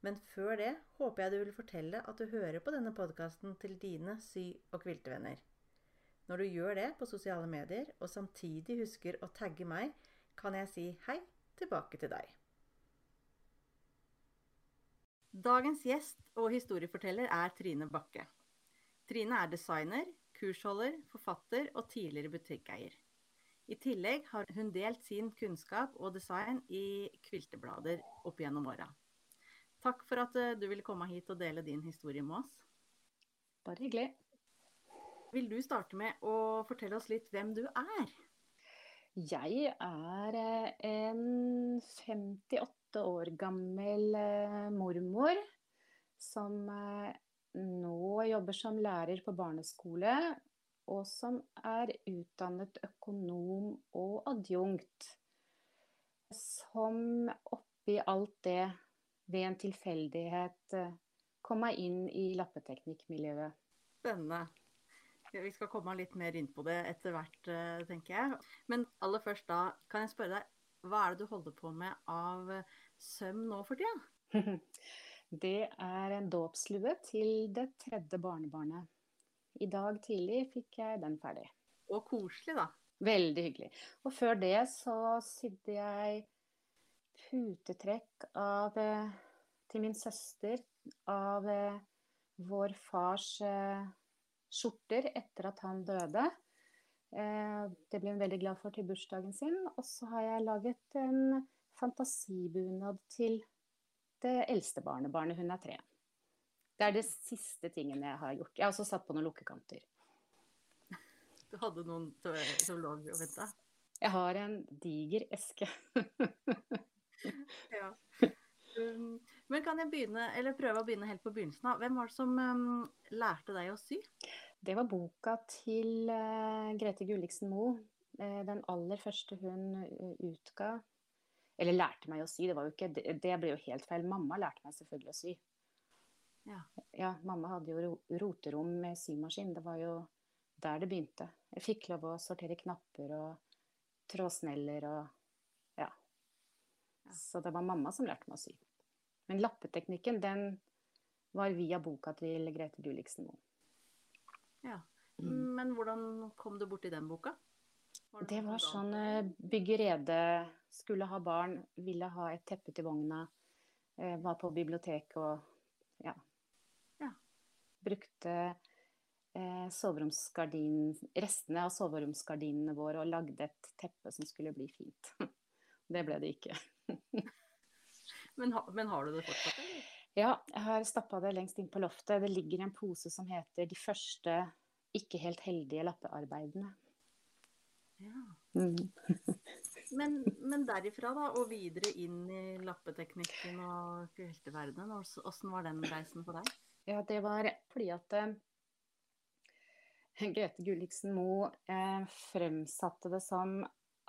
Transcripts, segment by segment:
Men før det håper jeg du vil fortelle at du hører på denne podkasten til dine sy- og kviltevenner. Når du gjør det på sosiale medier, og samtidig husker å tagge meg, kan jeg si hei tilbake til deg. Dagens gjest og historieforteller er Trine Bakke. Trine er designer, kursholder, forfatter og tidligere butikkeier. I tillegg har hun delt sin kunnskap og design i kvilteblader opp gjennom åra. Takk for at eh, du ville komme hit og dele din historie med oss. Bare hyggelig. Vil du starte med å fortelle oss litt hvem du er? Jeg er eh, en 58 år gammel eh, mormor som nå jobber som lærer på barneskole, og som er utdannet økonom og adjunkt. Som oppi alt det ved en tilfeldighet komme kom meg inn i lappeteknikkmiljøet. Spennende. Vi skal komme litt mer inn på det etter hvert, eh, tenker jeg. Men aller først da, kan jeg spørre deg, hva er det du holder på med av eh, søm nå for tida? Det er en dåpslue til det tredje barnebarnet. I dag tidlig fikk jeg den ferdig. Og koselig, da. Veldig hyggelig. Og før det så sydde jeg putetrekk av, eh, til min søster av eh, vår fars eh, skjorter etter at han døde. Det ble hun veldig glad for til bursdagen sin. Og så har jeg laget en fantasibunad til det eldste barnebarnet. Hun er tre. Det er det siste tingen jeg har gjort. Jeg har også satt på noen lukkekanter. Du hadde noen som lå og venta? Jeg har en diger eske. ja. Um, men kan jeg begynne, eller prøve å begynne helt på begynnelsen av. Hvem var det som um, lærte deg å sy? Det var boka til uh, Grete Gulliksen Moe. Uh, den aller første hun uh, utga. Eller lærte meg å sy, det, var jo ikke, det, det ble jo helt feil. Mamma lærte meg selvfølgelig å sy. Ja. ja. mamma hadde jo roterom med symaskin. Det var jo der det begynte. Jeg fikk lov å sortere knapper og trådsneller og. Ja. Så det var mamma som lærte meg å sy. Men lappeteknikken, den var via boka til Grete Duliksen Moe. Ja. Mm. Men hvordan kom du borti den boka? Var det, det var sånn eh, bygge rede, skulle ha barn, ville ha et teppe til vogna. Eh, var på biblioteket og ja. ja. Brukte eh, restene av soveromsgardinene våre og lagde et teppe som skulle bli fint. det ble det ikke. men, ha, men, har du det fortsatt, eller? Ja, jeg har stappa det lengst inn på loftet. Det ligger en pose som heter 'De første ikke helt heldige lappearbeidene'. Ja. Mm. men, men, derifra da, og videre inn i lappeteknikken og helteverdenen, åssen var den reisen for deg? Ja, det var fordi at eh, Grete Gulliksen Moe eh, fremsatte det som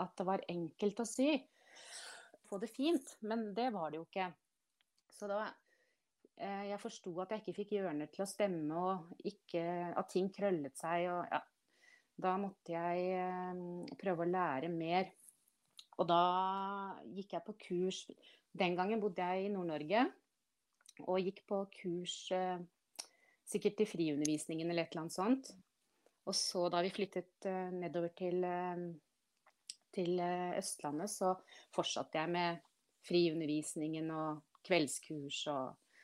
at det var enkelt å sy. Få det fint, men det var det jo ikke. Så da eh, jeg forsto at jeg ikke fikk hjørner til å stemme, og ikke, at ting krøllet seg. og ja, da måtte jeg eh, prøve å lære mer. Og da gikk jeg på kurs. Den gangen bodde jeg i Nord-Norge og gikk på kurs eh, sikkert til friundervisningen eller et eller annet sånt. Og så da vi flyttet nedover til, til Østlandet, så fortsatte jeg med friundervisningen og kveldskurs. Og,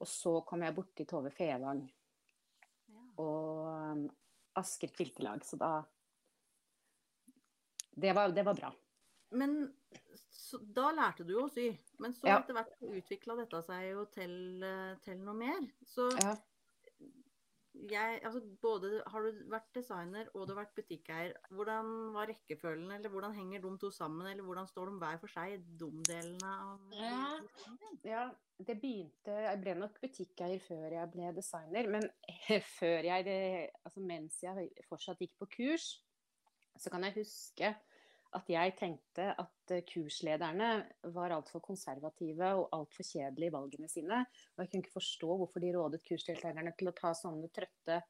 og så kom jeg borti Tove Fevang. Ja. Og Asker kviltelag, så da det var, det var bra. Men så, da lærte du jo å sy. Men så ja. etter hvert utvikla dette seg jo til, til, noe mer. Så ja. Jeg, altså både, Har du vært designer og du har vært butikkeier, hvordan var rekkefølgen, eller hvordan henger de to sammen, eller hvordan står de hver for seg, de delene av Ja. Ja, det begynte Jeg ble nok butikkeier før jeg ble designer, men før jeg det, Altså mens jeg fortsatt gikk på kurs, så kan jeg huske at jeg tenkte at eh, kurslederne var altfor konservative og altfor kjedelige i valgene sine. Og jeg kunne ikke forstå hvorfor de rådet kursdeltakerne til å ta sånne trøtte,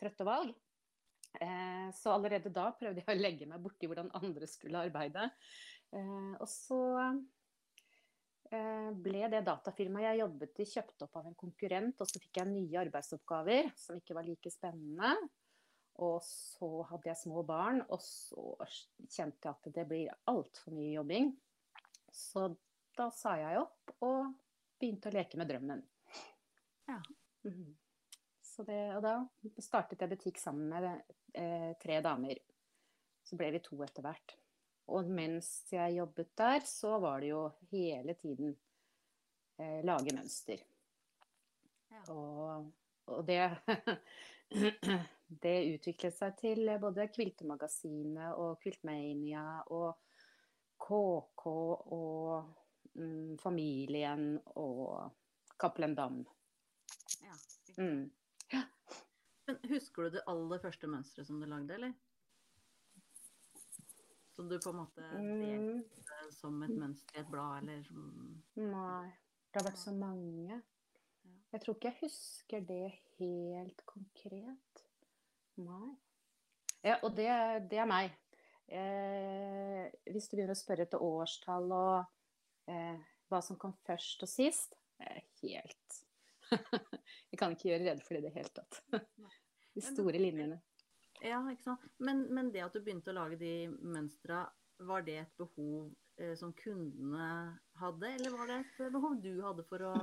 trøtte valg. Eh, så allerede da prøvde jeg å legge meg borti hvordan andre skulle arbeide. Eh, og så ble det datafirmaet jeg jobbet i, kjøpt opp av en konkurrent, og så fikk jeg nye arbeidsoppgaver som ikke var like spennende. Og så hadde jeg små barn, og så kjente jeg at det blir altfor mye jobbing. Så da sa jeg opp og begynte å leke med drømmen. Ja. Mhm. Så det, og da startet jeg butikk sammen med eh, tre damer. Så ble vi to etter hvert. Og mens jeg jobbet der, så var det jo hele tiden eh, lage mønster. Ja. Og, og det det utviklet seg til både Kviltemagasinet og Kviltmania og KK og mm, Familien og Cappelen Dam. Ja. Mm. Men husker du det aller første mønsteret som du lagde, eller? Som du på en måte Mm. delte som et mønster i et blad, eller Nei, det har vært så mange. Jeg tror ikke jeg husker det helt konkret. Nei. Ja, og det, det er meg. Eh, hvis du begynner å spørre etter årstall og eh, hva som kom først og sist, er helt Jeg kan ikke gjøre rede for det i det hele tatt. De store linjene. Ja, ikke sant. Men, men det at du begynte å lage de mønstra, var det et behov eh, som kundene hadde, eller var det et behov du hadde for å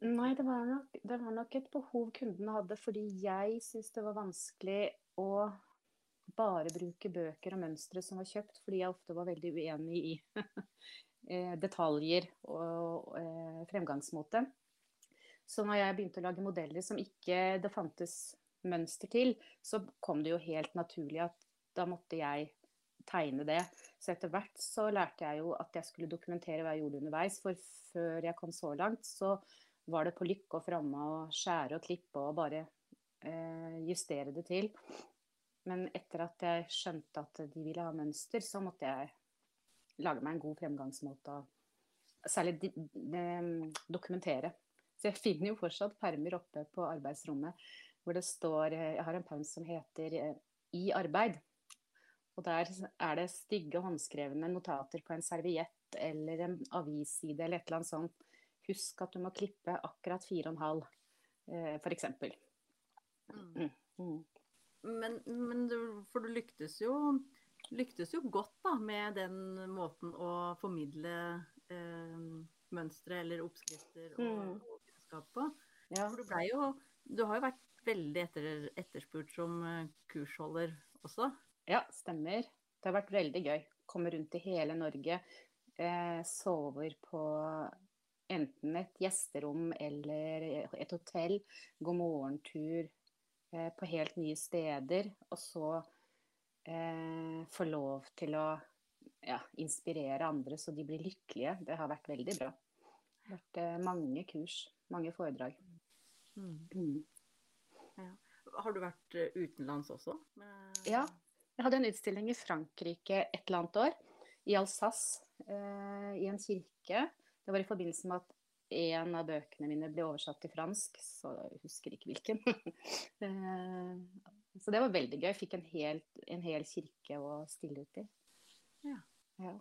Nei, det var, nok, det var nok et behov kundene hadde, fordi jeg syns det var vanskelig å bare bruke bøker og mønstre som var kjøpt, fordi jeg ofte var veldig uenig i eh, detaljer og eh, fremgangsmåte. Så når jeg begynte å lage modeller som ikke det fantes mønster til, så kom det jo helt naturlig at da måtte jeg tegne det. Så etter hvert så lærte jeg jo at jeg skulle dokumentere hva jeg gjorde underveis. For før jeg kom så langt, så var det på lykke og framme å skjære og klippe og bare eh, justere det til. Men etter at jeg skjønte at de ville ha mønster, så måtte jeg lage meg en god fremgangsmåte. og Særlig dokumentere. Så jeg finner jo fortsatt permer oppe på arbeidsrommet hvor det står eh, Jeg har en perm som heter eh, 'I arbeid'. Og der er det stygge håndskrevne notater på en serviett eller en avisside eller et eller annet sånt. Husk at du må klippe akkurat fire og en halv, eh, f.eks. Mm. Mm. Men, men du, for du lyktes jo, lyktes jo godt da, med den måten å formidle eh, mønstre eller oppskrifter og, Mm. og kunnskap på. Ja. For du jo Du har jo vært veldig etter, etterspurt som eh, kursholder også. ja, stemmer. Det har vært veldig gøy. Komme rundt i hele Norge. Eh, sover på enten et gjesterom eller et hotell. Gå morgentur eh, på helt nye steder. Og så eh, få lov til å ja, inspirere andre så de blir lykkelige. Det har vært veldig bra. Det har vært eh, mange kurs, mange foredrag. Mm. Har du vært eh, utenlands også? Med- Ja. Jeg hadde en utstilling i Frankrike et eller annet år, i Alsace, eh, i en kirke. Det var i forbindelse med at en av bøkene mine ble oversatt til fransk, så jeg husker ikke hvilken. eh, så det var veldig gøy. Jeg fikk en hel, en hel kirke å stille ut i. Ja. ja.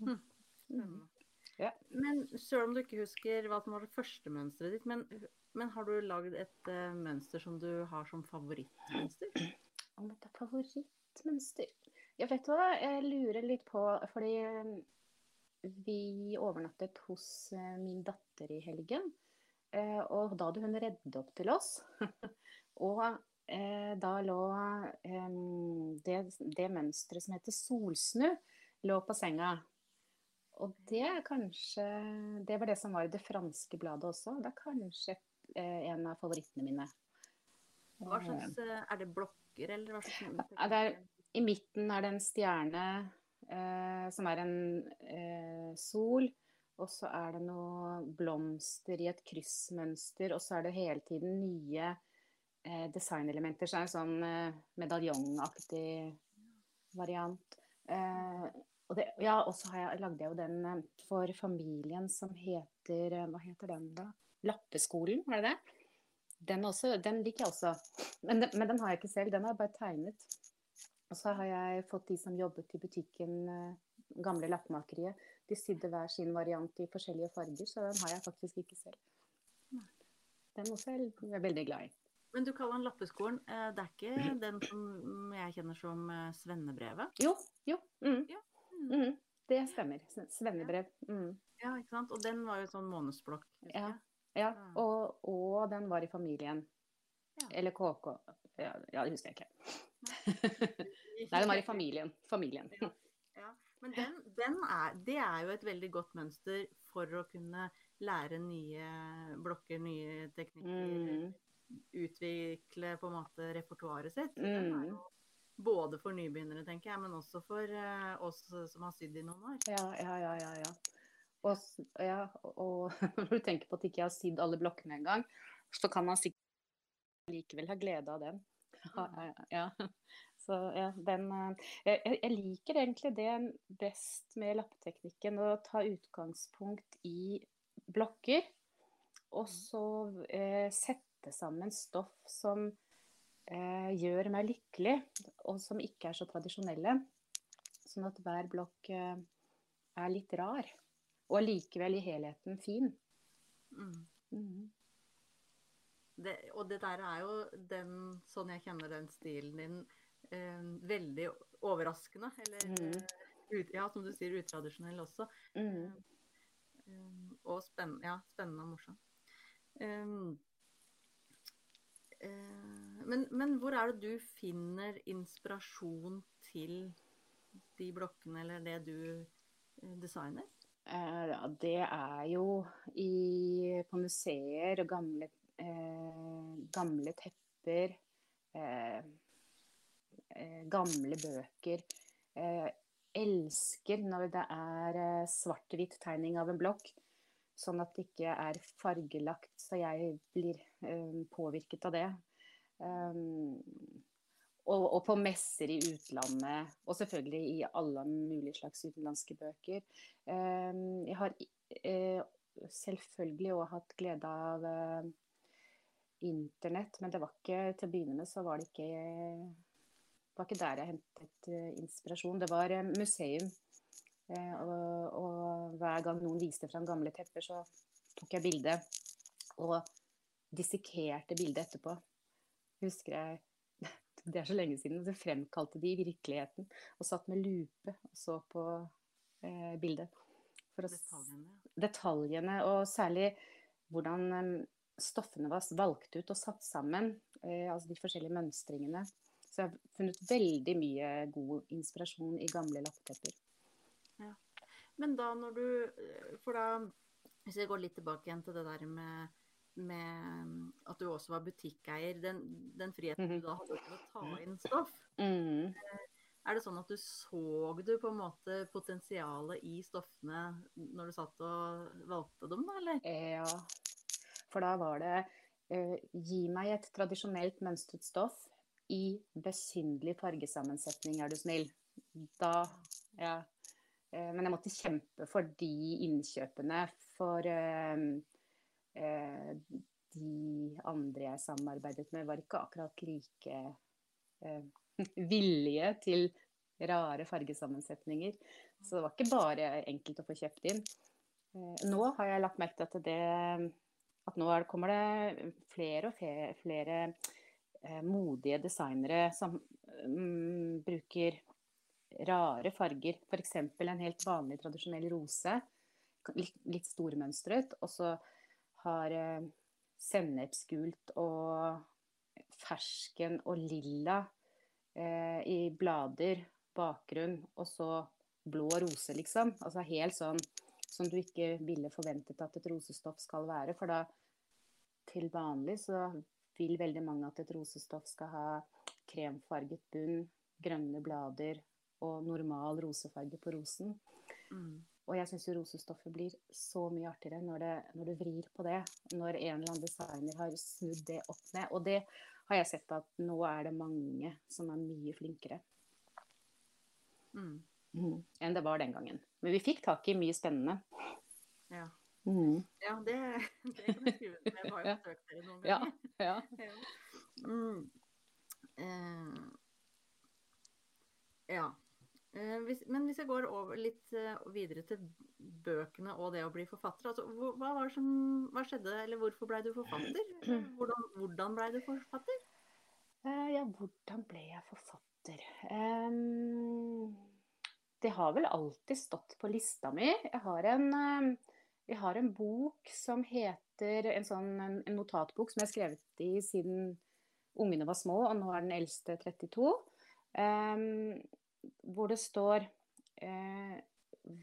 Mm. Ja. Men selv om du ikke husker hva som var det første mønsteret ditt, men, men har du lagd et uh, mønster som du har som favorittmønster? Om det er favorittmønster? Jeg vet hva, jeg lurer litt på Fordi vi overnattet hos eh, min datter i helgen. eh, Og da hadde hun redd opp til oss. Og eh, da lå eh, det, det mønsteret som heter solsnu, lå på senga. Og det er kanskje Det var det som var i det franske bladet også. Det er kanskje eh, en av favorittene mine. Hva slags, eh, Er det blokker, eller hva slags det er, I midten er det en stjerne eh, som er en eh, sol. Og så er det noe blomster i et kryssmønster, og så er det hele tiden nye eh, designelementer. Så er det en sånn eh, medaljongaktig variant. Eh, og det, ja, og så lagde jeg jo den eh, for familien som heter eh, Hva heter den, da? Lappeskolen, var det det? Den, også, den liker jeg også. Men den, men den har jeg ikke selv, den har jeg bare tegnet. Og så har jeg fått de som jobbet i butikken, eh, gamle lappmakeriet. De sydde hver sin variant i forskjellige farger, så den har jeg faktisk ikke selv. Den også er jeg veldig glad i. Men du kaller den Lappeskolen. eh, Det er ikke den som jeg kjenner som eh, svennebrevet? Jo, jo. Mm. Ja. Mm. Det stemmer. Svennebrev. Mm. Ja, ikke sant? Og den var jo sånn månedsblokk. Ja. Ja, og, og den var i familien. Ja. Eller KK. Ja, ja, det husker jeg ikke. Nei, den var i familien. Familien. Ja. Men den, den er, det er jo et veldig godt mønster for å kunne lære nye blokker, nye teknikker. Mm. Utvikle på en måte repertoaret sitt. Den er Mm. jo både for nybegynnere, tenker jeg, men også for uh, oss som har sydd i noen år. Ja, ja, ja, ja. ja. Og, ja, og når du tenker på at ikke jeg har sydd alle blokkene engang, så kan man sikkert likevel ha glede av den. Ja, ja, ja. Så ja, den eh, jeg, jeg- liker egentlig det best med lappeteknikken, å ta utgangspunkt i blokker, og så eh, sette sammen stoff som eh, gjør meg lykkelig, og som ikke er så tradisjonelle. Sånn at hver blokk eh, er litt rar, og allikevel i helheten fin. Mm. Mhm. Det, og det der er jo den, sånn jeg kjenner den stilen din, eh, veldig overraskende. Eller Mhm. eh, ut, ja, som du sier, utradisjonell også. Mm. Um, og spenn, ja, spennende og morsom. Um, men, men hvor er det du finner inspirasjon til de blokkene, eller det du designer? Ja, det er jo i, på museer og gamle, eh, gamle tepper, eh, eh, gamle bøker. Eh, elsker når det er svart-hvitt tegning av en blokk, sånn at det ikke er fargelagt, så jeg blir påvirket av det. Og, og på messer i utlandet, og selvfølgelig i alle mulige slags utenlandske bøker. Jeg har selvfølgelig òg hatt glede av internett, men det var ikke til å begynne med så var det ikke var ikke der jeg hentet eh, inspirasjon. Det var eh, museum. Eh, og, og hver gang noen viste fram gamle tepper, så tok jeg bilde. Og dissekerte bildet etterpå. Husker jeg Det er så lenge siden. Så fremkalte de virkeligheten. Og satt med lupe og så på eh, bildet. Å Detaljene. detaljene, og særlig hvordan stoffene var valgt ut og satt sammen. Eh, altså de forskjellige mønstringene. Så jeg har funnet veldig mye god inspirasjon i gamle lappetepper. Men da når du For da, hvis jeg går litt tilbake igjen til det der med, med at du også var butikkeier, den, den friheten Mhm. du da hadde til å ta inn stoff, Mm. er det sånn at du så du på en måte potensialet i stoffene når du satt og valgte dem, da, eller? Ja, for da var det uh, Gi meg et tradisjonelt mønstret stoff i besynderlig fargesammensetning, er du snill. Da Ja. Uh, men jeg måtte kjempe for de innkjøpene, for eh, de andre jeg samarbeidet med, var ikke akkurat like villige til rare fargesammensetninger. Så det var ikke bare enkelt å få kjøpt inn. Nå har jeg lagt merke til at det at nå er, kommer det flere og flere, flere eh, modige designere som mm, bruker rare farger. F.eks. en helt vanlig, tradisjonell rose. Litt, litt stormønstret. Og så har eh, sennepsgult og fersken og lilla eh, i blader, bakgrunn, og så blå rose, liksom. Altså helt sånn som du ikke ville forventet at et rosestoff skal være. For da til vanlig så vil veldig mange at et rosestoff skal ha kremfarget bunn, grønne blader og normal rosefarge på rosen. Mm. Og jeg syns jo rosestoffet blir så mye artigere når, det, når du vrir på det. Når en eller annen designer har snudd det opp ned. Og det har jeg sett at nå er det mange som er mye flinkere Mm. Mm. enn det var den gangen. Men vi fikk tak i mye spennende. Ja. Mm. ja, det, det kan jeg skrive under på. Jeg har jo Ja. besøkt dere noen Ja. ganger. Ja. Ja. Mm. Eh, ja. Eh, hvis, men hvis jeg går over litt eh, videre til bøkene og det å bli forfatter. Altså, hva, var det som, hva skjedde, eller hvorfor ble du forfatter? Hvordan, hvordan ble du forfatter? Eh, ja, hvordan ble jeg forfatter? Ehm, det har vel alltid stått på lista mi. Jeg har en, ehm, jeg har en bok som heter En sånn en, notatbok som jeg har skrevet i siden ungene var små, og nå er den eldste 32. Um, hvor det står uh,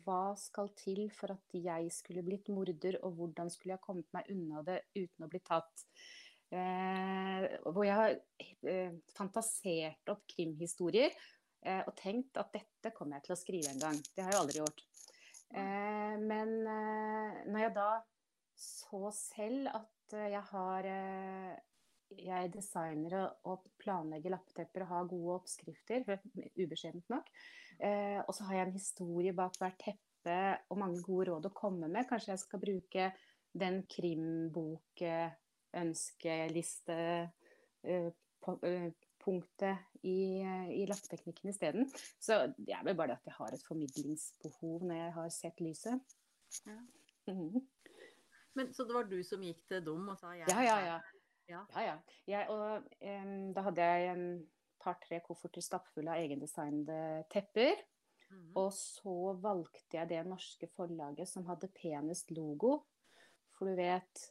Hva skal til for at jeg skulle blitt morder, og hvordan skulle jeg kommet meg unna det uten å bli tatt? Uh, hvor jeg har uh, fantasert opp krimhistorier eh, og tenkt at dette kommer jeg til å skrive en gang. Det har jeg aldri gjort. Eh, men eh, når jeg da så selv at eh, jeg har eh, Jeg designer og- planlegger lappetepper og har gode oppskrifter, ubeskjedent nok. Eh, og så har jeg en historie bak hvert teppe og mange gode råd å komme med. Kanskje jeg skal bruke den krimbok punktet i, eh, i lappeteknikken isteden. Så det er vel bare det at jeg har et formidlingsbehov når jeg har sett lyset. Ja. Mhm. Men, så det var du som gikk til Dom og sa jeg Ja, ja, ja. Ja. ja, ja. Jeg, og, um, da hadde jeg en par-tre kofferter stappfulle av egendesignede tepper. Mm. Og så valgte jeg det norske forlaget som hadde penest logo. For du vet,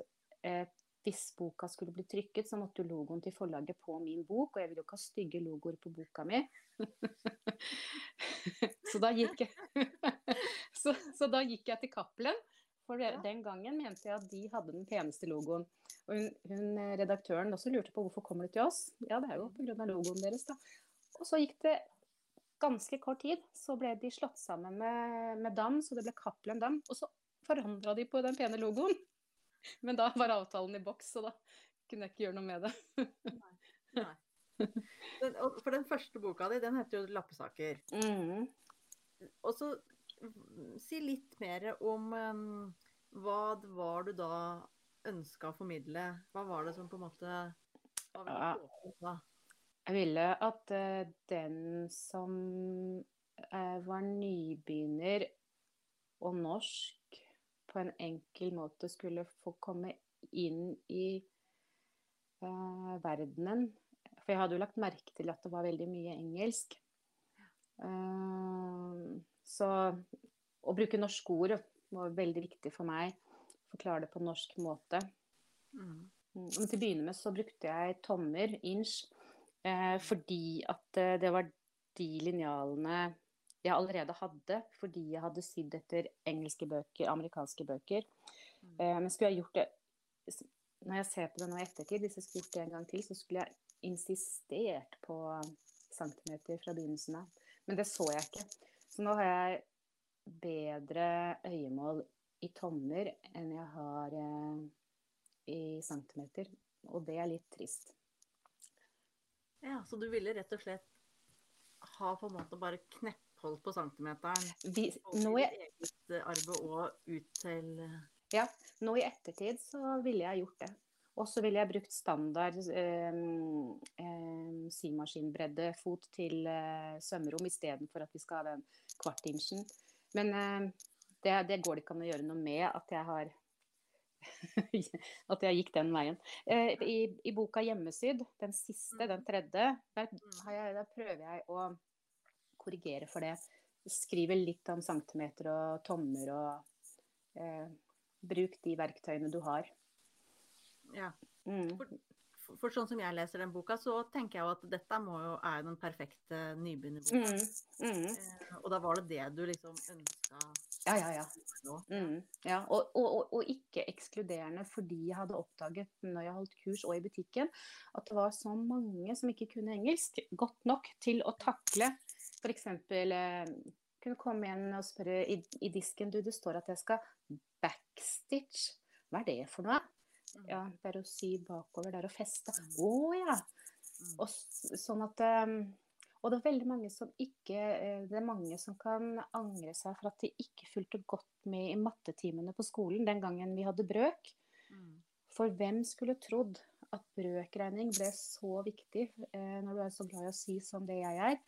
eh, hvis boka skulle bli trykket, så måtte jo logoen til forlaget på min bok. Og jeg ville jo ikke ha stygge logoer på boka mi. så, da gikk jeg, så, så da gikk jeg til Cappelen. For den gangen mente jeg at de hadde den peneste logoen. Og hun, hun eh, redaktøren også lurte på hvorfor kommer det til oss. Ja, det er jo pga. logoen deres, da. Og så gikk det ganske kort tid, så ble de slått sammen med, med Dam, så det ble Cappelen Dam. Og så forandra de på den pene logoen. Men da var avtalen i boks, så da kunne jeg ikke gjøre noe med det. Nei. Den, for den første boka di, den heter jo 'Lappesaker'. Mm. Og så mm, si litt mer om um, hva det var du da ønska å formidle. Hva var det som på en måte var veldig Ja. åpent da? Jeg ville at uh, den som uh, var nybegynner og norsk på en enkel måte skulle få komme inn i uh, verdenen. For jeg hadde jo lagt merke til at det var veldig mye engelsk. Uh, så å bruke norske ord var veldig viktig for meg. Forklare det på norsk måte. Mm. Mm, Men til å begynne med så brukte jeg tommer, inch, uh, fordi at det var de linjalene jeg allerede hadde, fordi jeg hadde sydd etter engelske bøker, amerikanske bøker. Mm. Eh, men skulle jeg gjort det Når jeg ser på det nå i ettertid, hvis jeg skulle gjort det en gang til, så skulle jeg insistert på centimeter fra begynnelsen av. Men det så jeg ikke. Så nå har jeg bedre øyemål i tommer enn jeg har eh, i centimeter. Og det er litt trist. Ja, så du ville rett og slett ha på en måte bare knepphold på centimeteren? Vi, nå, i eget arbeid og ut til ja, nå i ettertid så ville jeg gjort det. Og så ville jeg brukt standard eh, eh, symaskinbreddefot til eh, sømrom istedenfor at vi skal ha den kvartinchen. Men eh, det, det går det ikke an å gjøre noe med at jeg har At jeg gikk den veien. Eh, i, I boka 'Hjemmesydd', den siste, den tredje, der, har jeg, der prøver jeg å korrigere for det. Skrive litt om centimeter og tommer og eh, Bruk de verktøyene du har. Ja. Mm. For, for, for sånn som jeg leser den boka, så tenker jeg jo at dette må jo, er den perfekte nybegynnerboka. Mm, mm. Eh, og da var det det du liksom ønska Ja, ja, ja. Mm, ja. Og, og, og, og, ikke ekskluderende fordi jeg hadde oppdaget når jeg holdt kurs og i butikken, at det var så mange som ikke kunne engelsk godt nok til å takle f.eks. Eh, kunne komme igjen og spørre i, i, disken du, det står at jeg skal backstitch. Hva er det for noe? Mm. Ja, det er å sy bakover, det er å feste. Mm. Å oh, ja! Mm. Og sånn at um, og det er veldig mange som ikke eh, Det er mange som kan angre seg for at de ikke fulgte godt med i mattetimene på skolen den gangen vi hadde brøk. For hvem skulle trodd at brøkregning ble så viktig eh, når du er så glad i å sy som det jeg er.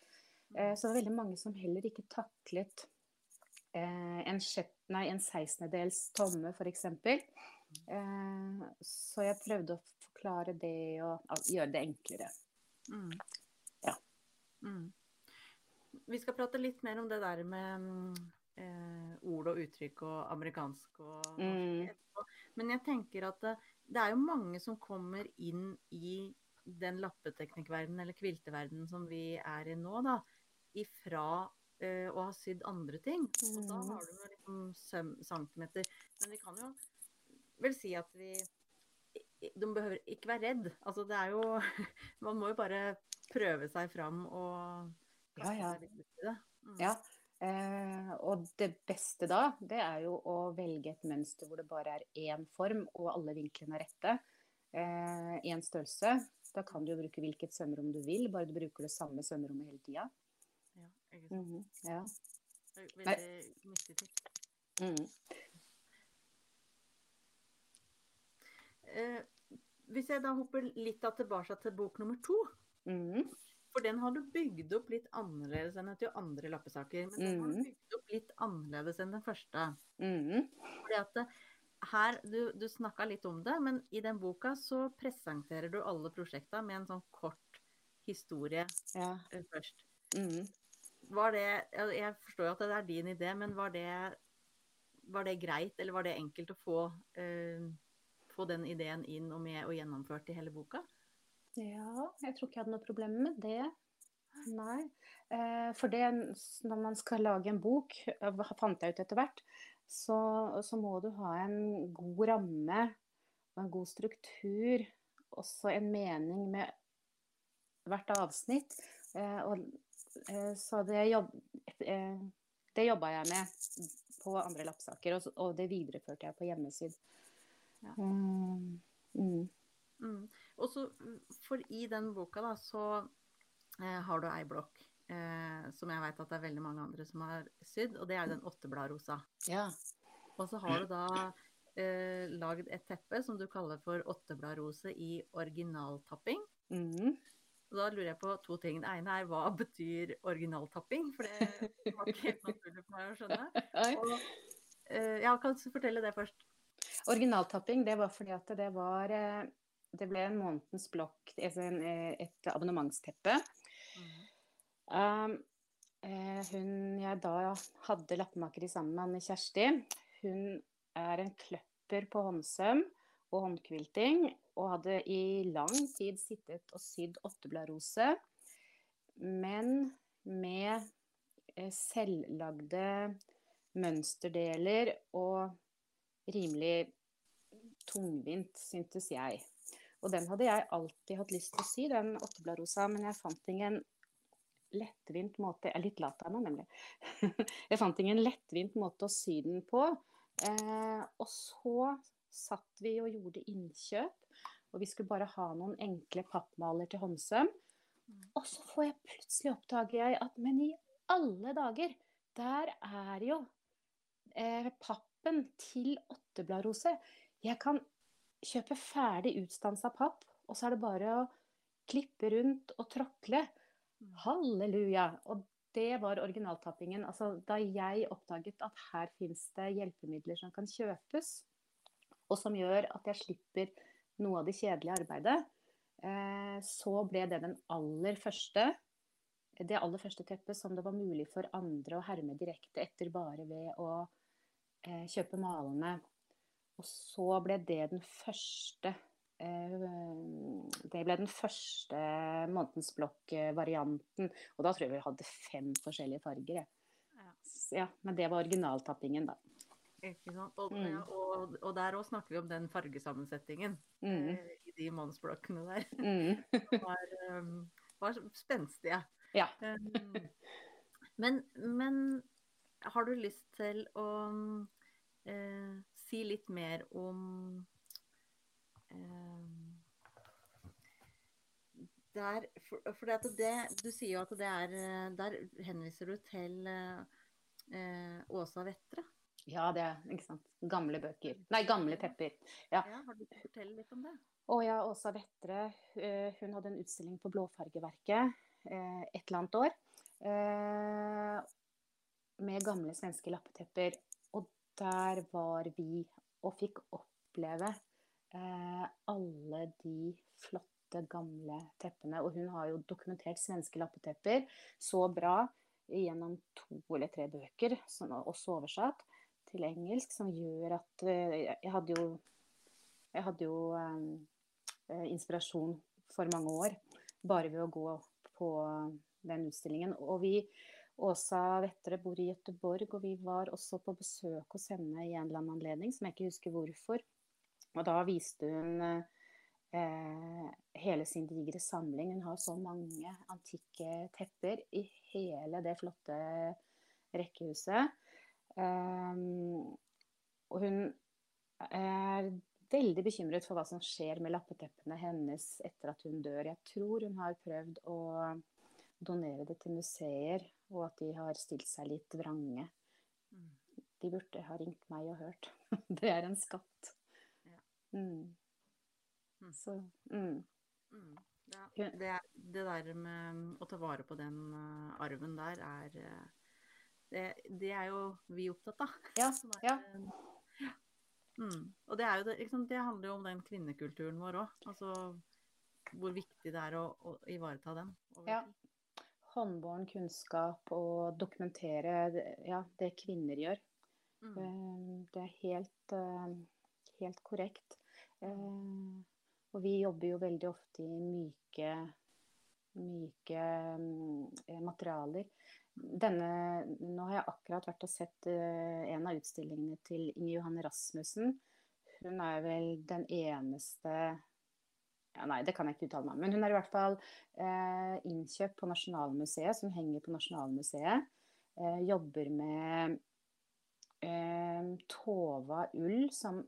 Eh, så det var veldig mange som heller ikke taklet eh, en, sjett, nei, en 16-dels tomme, f.eks. Eh, så jeg prøvde å forklare det og gjøre det enklere. Mm. Mm. Vi skal prate litt mer om det der med eh, ord og uttrykk og amerikansk og mm. Men jeg tenker at det, det, er jo mange som kommer inn i den lappeteknikkverdenen eller kvilteverdenen som vi er i nå, da, ifra eh, å ha sydd andre ting. Og da mm. har du jo liksom centimeter. Men vi kan jo vel si at vi De behøver ikke være redd. Altså det er jo Man må jo bare prøve seg fram og kaste ja, ja. seg litt ut i det. Mm. Ja. Eh, og det beste da, det er jo å velge et mønster hvor det bare er én form, og alle vinklene er rette. Én eh, størrelse. Da kan du jo bruke hvilket sømrom du vil, bare du bruker det samme sømrommet hele tida. Ja, ikke sant. Mm -hmm. ja. Veldig. Mm. Eh, hvis jeg da hopper litt tilbake til bok nummer to. Mm. For den har du bygd opp litt annerledes enn etter andre lappesaker. Men den har du mm. bygd opp litt annerledes enn den første. Mm. Fordi at her, Du, du snakka litt om det, men i den boka så presenterer du alle prosjekta med en sånn kort historie ja. Eh, først. Mm. Var det Jeg forstår jo at det er din idé, men var det, var det greit, eller var det enkelt å få, uh, få den ideen inn og med og gjennomført i hele boka? Ja, jeg tror ikke jeg hadde noe problem med det. Nei. Eh, for det, når man skal lage en bok, fant jeg ut etter hvert, så, så, må du ha en god ramme og en god struktur. Også en mening med hvert avsnitt. Eh, og, så det, jobb, det jobba jeg med på andre lappsaker, og, det videreførte jeg på hjemmesyd. Ja. Mm. Mm. Mm. Og så, for i den boka, da, så eh, har du ei blokk eh, som jeg vet at det er veldig mange andre som har sydd, og det er den åttebladrosa. Ja. Og så har du da eh, lagd et teppe som du kaller for åttebladrose i originaltapping. Mm. Og da lurer jeg på to ting. Det ene er hva betyr originaltapping? For det var ikke helt naturlig for meg å skjønne. Og, eh, ja, kan du fortelle det først? Originaltapping, det var fordi at det var eh, det ble en månedens blokk, altså eh, et abonnementsteppe. Mm. Um, hun jeg da hadde lappemakeri sammen med Anne Kjersti, hun er en kløpper på håndsøm og håndkvilting, og hadde i lang tid sittet og sydd åttebladrose, men med eh, selvlagde mønsterdeler og rimelig tungvint, syntes jeg. Og den hadde jeg alltid hatt lyst til å sy, den åttebladrosa, men jeg fant ingen lettvint måte Jeg er litt lat av meg, nemlig. jeg fant ingen lettvint måte å sy den på. Eh, og så satt vi og gjorde innkjøp, og vi skulle bare ha noen enkle pappmaler til håndsøm. Og så får jeg plutselig oppdager jeg at men i alle dager, der er jo eh, pappen til åttebladrose. Jeg kan kjøpe ferdig utstansa papp, og så er det bare å klippe rundt og tråkle. Mm. Halleluja! Og det var originaltappingen. Altså, da jeg oppdaget at her fins det hjelpemidler som kan kjøpes, og som gjør at jeg slipper noe av det kjedelige arbeidet, eh, så ble det den aller første det aller første teppet som det var mulig for andre å herme direkte etter bare ved å eh, kjøpe malene og så ble det den første det ble den første Månedens Blokk-varianten. Og da tror jeg vi hadde fem forskjellige farger. Ja. ja men det var originaltappingen, da. Og, mm. og, og der òg snakker vi om den fargesammensetningen mm. eh, i de mannsblokkene der. Mm. var, um, var spenstige. Ja. um, men, men, har du lyst til å eh, si litt mer om eh, der, for, for det, det, Du sier jo at det er eh, Der henviser du til eh, Åsa Vettre. Ja, det er ikke sant. Gamle bøker. Nei, gamle tepper. Ja. ja har du fortelle litt om det? Å ja, Åsa Vettre. Eh, hun hadde en utstilling på Blåfargeverket eh, et eller annet år. Eh, med gamle svenske lappetepper. Og der var vi og fikk oppleve alle de flotte, gamle teppene. Og hun har jo dokumentert svenske lappetepper så bra gjennom to eller tre bøker, som også oversatt til engelsk, som gjør at eh, Jeg hadde jo, jeg hadde jo um, inspirasjon for mange år bare ved å gå på den utstillingen. Og vi, Åsa Vettere bor i Gøteborg, og vi var også på besøk hos henne i en eller annen anledning, som jeg ikke husker hvorfor. Og da viste hun eh, hele sin digre samling. Hun har så mange antikke tepper i hele det flotte rekkehuset. Um, og hun er veldig bekymret for hva som skjer med lappeteppene hennes etter at hun dør. Jeg tror hun har prøvd å donere det til museer, og at de har stilt seg litt vrange. De burde ha ringt meg og hørt. det er en skatt. Ja. Mm. Mm. Så mm. mm. Ja, det, det, der med å ta vare på den uh, arven der er uh, det, det, er jo vi opptatt av. Ja, ja. Mm. Og det, jo det, liksom, det, handler jo om den kvinnekulturen vår òg. Altså hvor viktig det er å, å ivareta den. Ja. Håndbåren kunnskap og dokumentere ja, det kvinner gjør. Mm. Eh, det er helt, eh, helt korrekt. Mm. Og vi jobber jo veldig ofte i myke, myke mm, materialer. Denne, nå har jeg akkurat vært og sett uh, en av utstillingene til Inger Johanne Rasmussen. Hun er vel den eneste ja, Nei, det kan jeg ikke uttale meg om. Men hun er i hvert fall uh, innkjøpt på Nasjonalmuseet, som henger på Nasjonalmuseet. Uh, jobber med Tova ull, som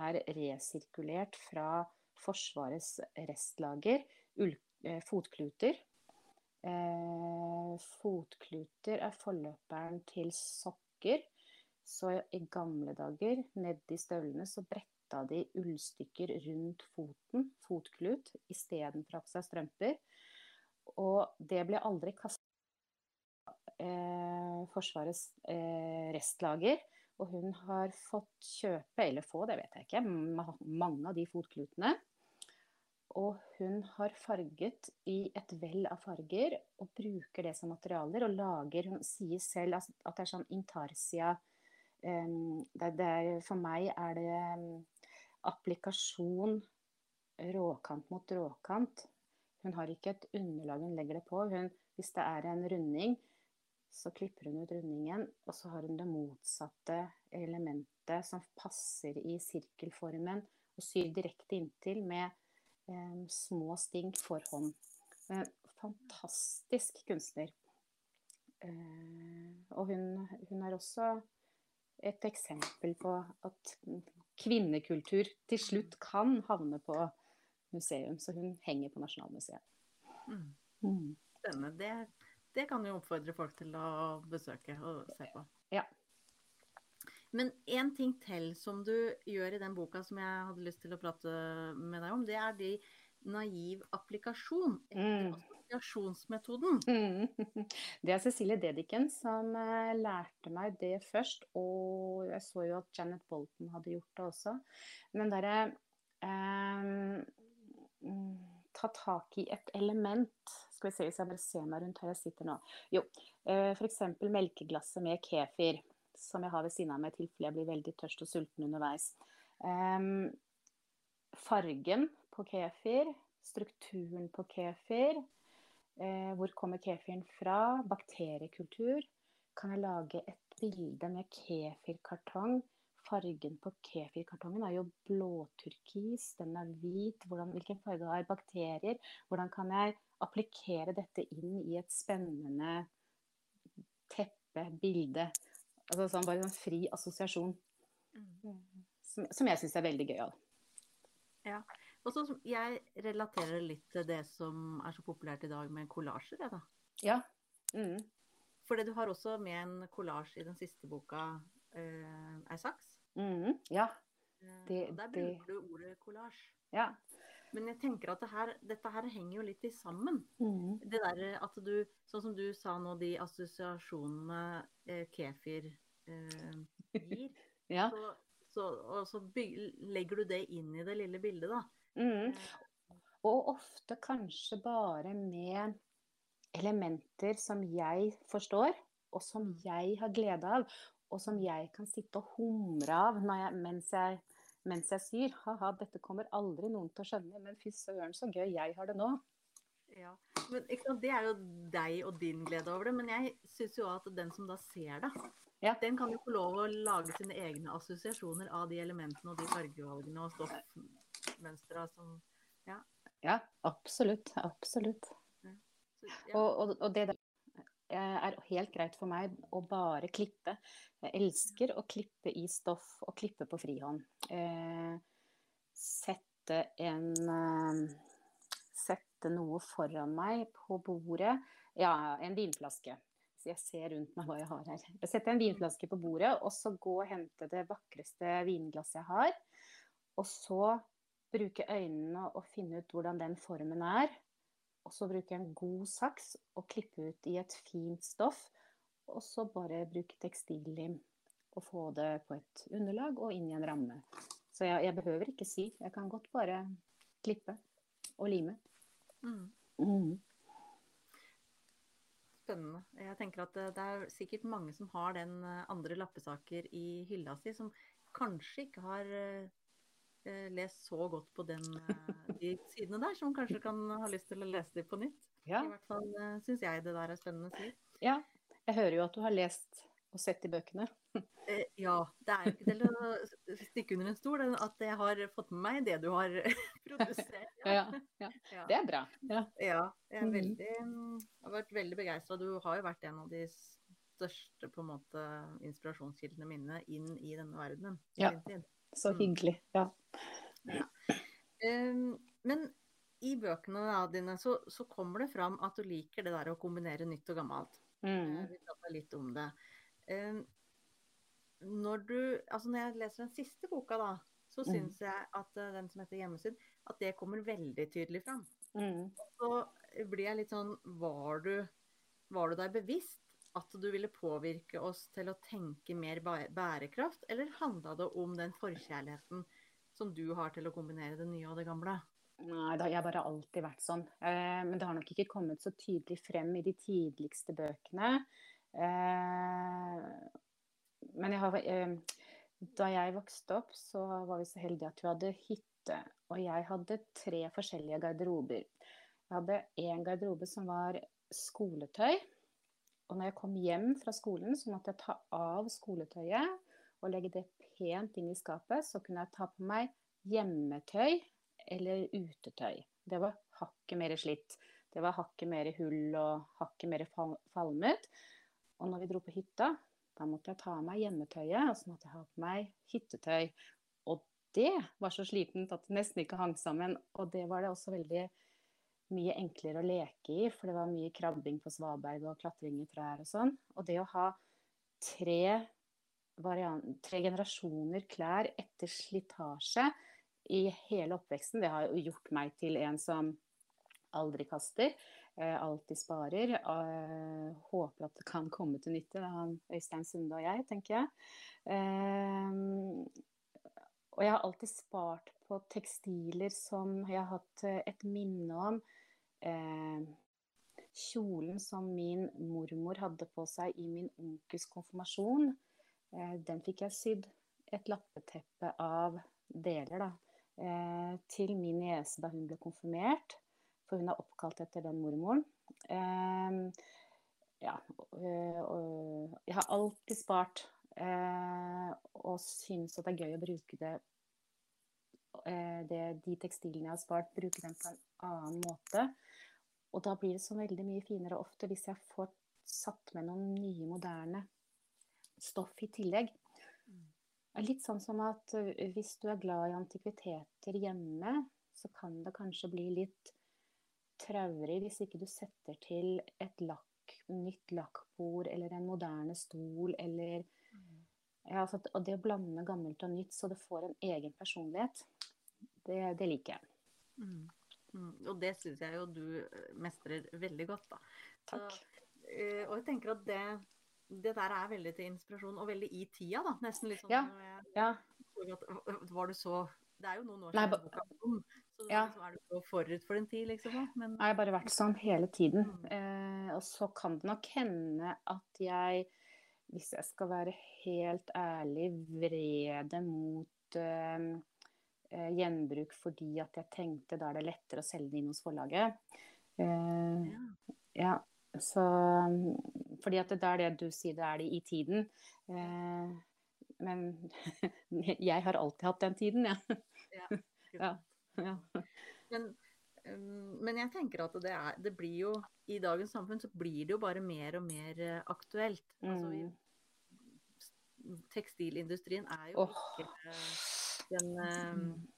er resirkulert fra Forsvarets restlager. Ull, fotkluter Eh, fotkluter er forløperen til sokker. Så i gamle dager, nedi støvlene, så bretta de ullstykker rundt foten, fotklut, istedenfor å ha på seg strømper. Og det ble aldri kasta eh, Forsvarets eh, restlager. Og hun har fått kjøpe, eller få, det vet jeg ikke, mange av de fotklutene. Og hun har farget i et vell av farger og bruker det som materialer. Og lager Hun sier selv at det er sånn intarsia um, det, det er, For meg er det um, applikasjon råkant mot råkant. Hun har ikke et underlag hun legger det på. Hun, hvis det er en runding, så klipper hun ut rundingen, og så har hun det motsatte elementet som passer i sirkelformen, og syr direkte inntil med små sting for hånd. Eh, fantastisk kunstner. Eh, og hun, hun, er også et eksempel på at kvinnekultur til slutt kan havne på museum. Så hun henger på Nasjonalmuseet. Mm. Mm. Denne, Det, det kan jo oppfordre folk til å besøke og se på. Ja. Men en ting til som du gjør i den boka som jeg hadde lyst til å prate med deg om, det er de naiv applikasjon. Mm. Assosiasjonsmetoden. Mm. Det er Cecilie Dedichen som uh, lærte meg det først. Og jeg så jo at Janet Bolton hadde gjort det også. Men derre eh, Ta tak i et element. Skal vi se hvis jeg bare ser meg rundt her jeg sitter nå. Jo, eh, f.eks. melkeglasset med kefir som jeg har ved siden av meg i tilfelle jeg blir veldig tørst og sulten underveis. Um, fargen på kefir, strukturen på kefir. uh, hvor kommer kefiren fra? Bakteriekultur. Kan jeg lage et bilde med kefirkartong? Fargen på kefirkartongen er jo blåturkis, den er hvit. Hvordan, hvilken farge har bakterier? Hvordan kan jeg applikere dette inn i et spennende teppe, bilde? Altså sånn, bare en fri assosiasjon. Mm. Som, som, jeg syns er veldig gøyal. Ja. Og så jeg relaterer litt til det som er så populært i dag med kollasjer, jeg, da. Ja. Mm. Fordi du har også med en kollasj i den siste boka, uh, ei saks. Mm. Ja. Eh, det, og der bruker det... du ordet kollasj. Ja. Men jeg tenker at det her, dette her henger jo litt i sammen. Mm. Det der at du, sånn som du sa nå, de assosiasjonene eh, kefir eh, gir. ja. så, så, og så legger du det inn i det lille bildet, da. Mm. Og ofte kanskje bare med elementer som jeg forstår, og som mm. jeg har glede av. Og som jeg kan sitte og humre av jeg, mens jeg mens jeg syr. Ha-ha, dette kommer aldri noen til å skjønne, men fy søren så gøy jeg har det nå. Ja, men Det er jo deg og din glede over det, men jeg syns jo at den som da ser det, ja. den kan jo få lov å lage sine egne assosiasjoner av de elementene og de fargevalgene og stoffmønstra som Ja. Ja, absolutt. Absolutt. Ja. Så. Og, og, og, det der er helt greit for meg å bare klippe. Jeg elsker å klippe i stoff og klippe på frihånd. Eh, sette en eh, Sette noe foran meg på bordet. Ja, en vinflaske. Så jeg ser rundt meg hva jeg har her. Jeg setter en vinflaske på bordet, og så gå og hente det vakreste vinglasset jeg har. Og så bruke øynene og finne ut hvordan den formen er. Og så bruke en god saks og klippe ut i et fint stoff. Og så bare bruke tekstillim og få det på et underlag og inn i en ramme. Så jeg, jeg behøver ikke si. Jeg kan godt bare klippe og lime. Mm. Mm. Spennende. Jeg tenker at det er sikkert mange som har den eh, andre lappesaker i hylla si, som kanskje ikke har eh, Eh, lest så godt på den, eh, de sidene der, som kanskje kan ha lyst til å lese dem på nytt. Ja. I hvert fall uh, syns jeg det der er spennende å si. Ja. Jeg hører jo at du har lest og sett i bøkene. Eh, ja. Det er jo ikke til å stikke under en stol at jeg har fått med meg det du har produsert. Ja. ja, ja. Det er bra. Ja. ja jeg, er mm. veldig, har vært veldig begeistra. Du har jo vært en av de største på en måte, inspirasjonskildene mine inn i denne verdenen. Ja. Så mm. hyggelig. Ja. ja. Um, men i bøkene dine så, så, kommer det fram at du liker det der å kombinere nytt og gammelt. Mm. Uh, vi prater litt om det. Um, når du, altså når jeg leser den siste boka, da, så mm. jeg at uh, den som heter 'Hjemmesyn', at det kommer veldig tydelig fram. Mm. Så blir jeg litt sånn Var du, var du deg bevisst at du ville påvirke oss til å tenke mer bærekraft, eller handla det om den forkjærligheten som du har til å kombinere det nye og det gamle? Nei, det har bare alltid vært sånn. Eh, men det har nok ikke kommet så tydelig frem i de tidligste bøkene. Eh, men jeg har, eh, da jeg vokste opp, så var vi så heldige at vi hadde hytte. Og jeg hadde tre forskjellige garderober. Jeg hadde en garderobe som var skoletøy. Og når jeg kom hjem fra skolen, så måtte jeg ta av skoletøyet og legge det pent inn i skapet. Så kunne jeg ta på meg hjemmetøy eller utetøy. Det var hakket mer slitt. Det var hakket mer hull og hakket mer falmet. Og når vi dro på hytta, da måtte jeg ta av meg hjemmetøyet, og så måtte jeg ha på meg hyttetøy. Og det var så slitent at det nesten ikke hang sammen. Og det var det også veldig mye enklere å leke i, for det var mye krabbing på svaberg og klatring i trær og sånn. Og det å ha tre, tre generasjoner klær etter slitasje i hele oppveksten, det har jo gjort meg til en som aldri kaster. Eh, alltid sparer. og håper at det kan komme til nytte. Det er han Øystein Sunde og jeg, tenker jeg. Eh, og jeg har alltid spart på tekstiler som jeg har hatt eh, et minne om eh, kjolen som min mormor hadde på seg i min onkels konfirmasjon. Eh, den fikk jeg sydd et lappeteppe av deler, da. eh, til min niese da hun ble konfirmert. For hun er oppkalt etter den mormoren. Eh, ja, og, og, jeg har alltid spart eh, og syns at det er gøy å bruke det, eh, det, De tekstilene jeg har spart, bruke dem på en annen måte. Og da blir det så veldig mye finere ofte hvis jeg får satt med noen nye, moderne stoff i tillegg. Det er litt sånn som at eh, hvis du er glad i antikviteter hjemme, så kan det kanskje bli litt traurig hvis ikke du setter til et lakk, nytt lakkbord eller en moderne stol eller ja, altså, Og det å blande gammelt og nytt så det får en egen personlighet, det, det liker jeg. Mm. Mm. Og det syns jeg jo du mestrer veldig godt, da. Takk. Så, uh, og jeg tenker at det det der er veldig til inspirasjon, og veldig i tida, da. Nesten litt sånn ja. ja. Var du så Det er jo noen år siden boka kom, så ja. liksom, er du så forut for din tid, liksom? Men, jeg har bare vært sånn hele tiden. Mm. Eh, og så kan det nok hende at jeg, hvis jeg skal være helt ærlig, vrede mot eh, gjenbruk fordi at jeg tenkte da er det lettere å selge det inn hos forlaget. Eh, ja. Så, fordi at det er det du sier, det er det i tiden. Eh, men jeg har alltid hatt den tiden, ja. ja. ja. Men, um, men, jeg tenker at det, er, det blir jo I dagens samfunn så blir det jo bare mer og mer uh, aktuelt. Altså, Mm. tekstilindustrien er jo oh. ikke uh, den um,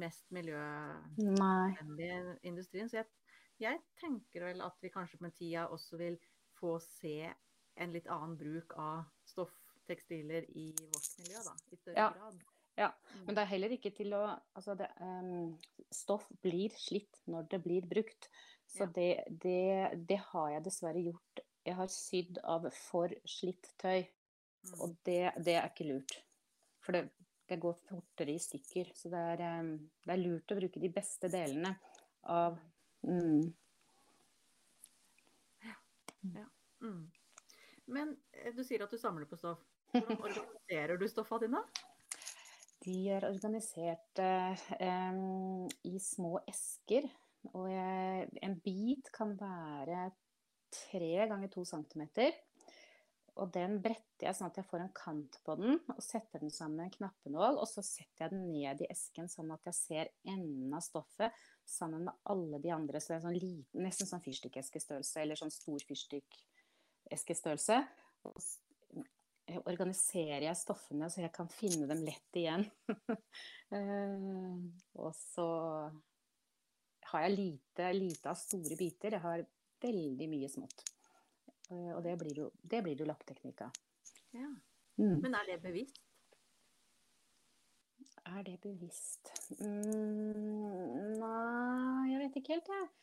mest miljøvennlige industrien. Så jeg, jeg tenker vel at vi kanskje med tida også vil få se en litt annen bruk av stofftekstiler i vårt miljø, da. I større Ja. grad. Ja, Mm. Men det er heller ikke til å Altså, det, um, stoff blir slitt når det blir brukt. Så Ja. det, det, det har jeg dessverre gjort. Jeg har sydd av for slitt tøy, Mm. og det, det er ikke lurt. For det, det går fortere i stykker. Så det er, ehm, det er lurt å bruke de beste delene av mm, Mm. Men eh, du sier at du samler på stoff. Hvordan organiserer du stoffa dine? De er organisert eh, i små esker. Og jeg, en bit kan være tre ganger to centimeter. Og den bretter jeg sånn at jeg får en kant på den, og setter den sammen med en knappenål. Og så setter jeg den ned i esken sånn at jeg ser enden av stoffet sammen med alle de andre. Så det er sånn liten, nesten sånn fyrstikkeskestørrelse, eller sånn stor fyrstikkeskestørrelse. Og s- eh, organiserer jeg stoffene så jeg kan finne dem lett igjen. Eh, og så har jeg lite, lite av store biter. Jeg har veldig mye smått. Eh, og det blir jo, det blir jo lappteknikk av. Ja. Mm. Men er det bevisst? Er det bevisst? Mm, nei, jeg vet ikke helt, jeg. Ja.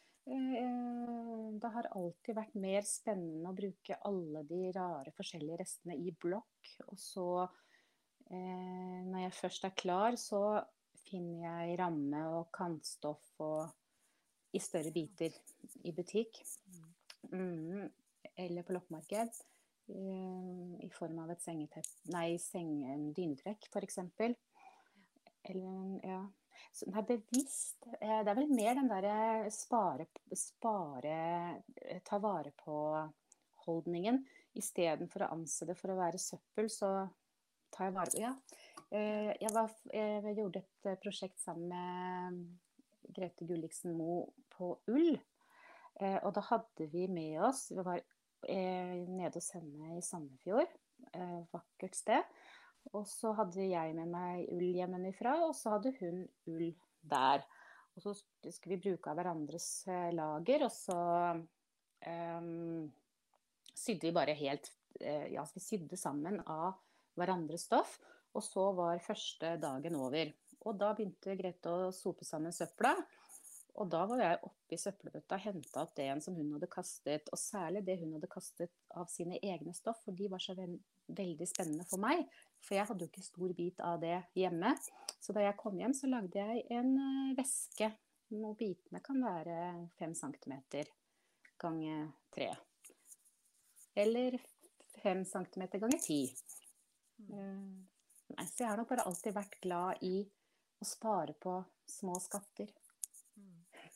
Det har alltid vært mer spennende å bruke alle de rare forskjellige restene i blokk. Og så, eh, når jeg først er klar, så finner jeg ramme og kantstoff og i større biter i butikk. Mm, eller på loppemarked. eh, I form av et sengetepp, nei, seng, dynetrekk, f.eks. Eller, ja. Så det er bevisst. eh, Det er vel mer den derre spare, spare eh, Ta vare på-holdningen. Istedenfor å anse det for å være søppel, så tar jeg vare på Ja. Jeg, var, jeg gjorde et prosjekt sammen med Grete Gulliksen Moe på ull. Og da hadde vi med oss Vi var nede hos henne i Sandefjord. eh, Vakkert sted. Og så hadde jeg med meg ull hjemmefra, og så hadde hun ull der. Og så skulle vi bruke av hverandres eh, lager, og så um, sydde vi bare helt eh, Ja, vi sydde sammen av hverandres stoff. Og så var første dagen over. Og da begynte Grete å sope sammen søpla. Og da var jeg oppe i søppelbøtta og henta opp det igjen som hun hadde kastet. Og særlig det hun hadde kastet av sine egne stoff, for de var så veldig spennende for meg. For jeg hadde jo ikke stor bit av det hjemme. Så da jeg kom hjem, så lagde jeg en eh, veske. Og bitene kan være fem centimeter ganger tre. Eller fem centimeter ganger ti. Eh, Nei, så jeg har nok bare alltid vært glad i å spare på små skatter.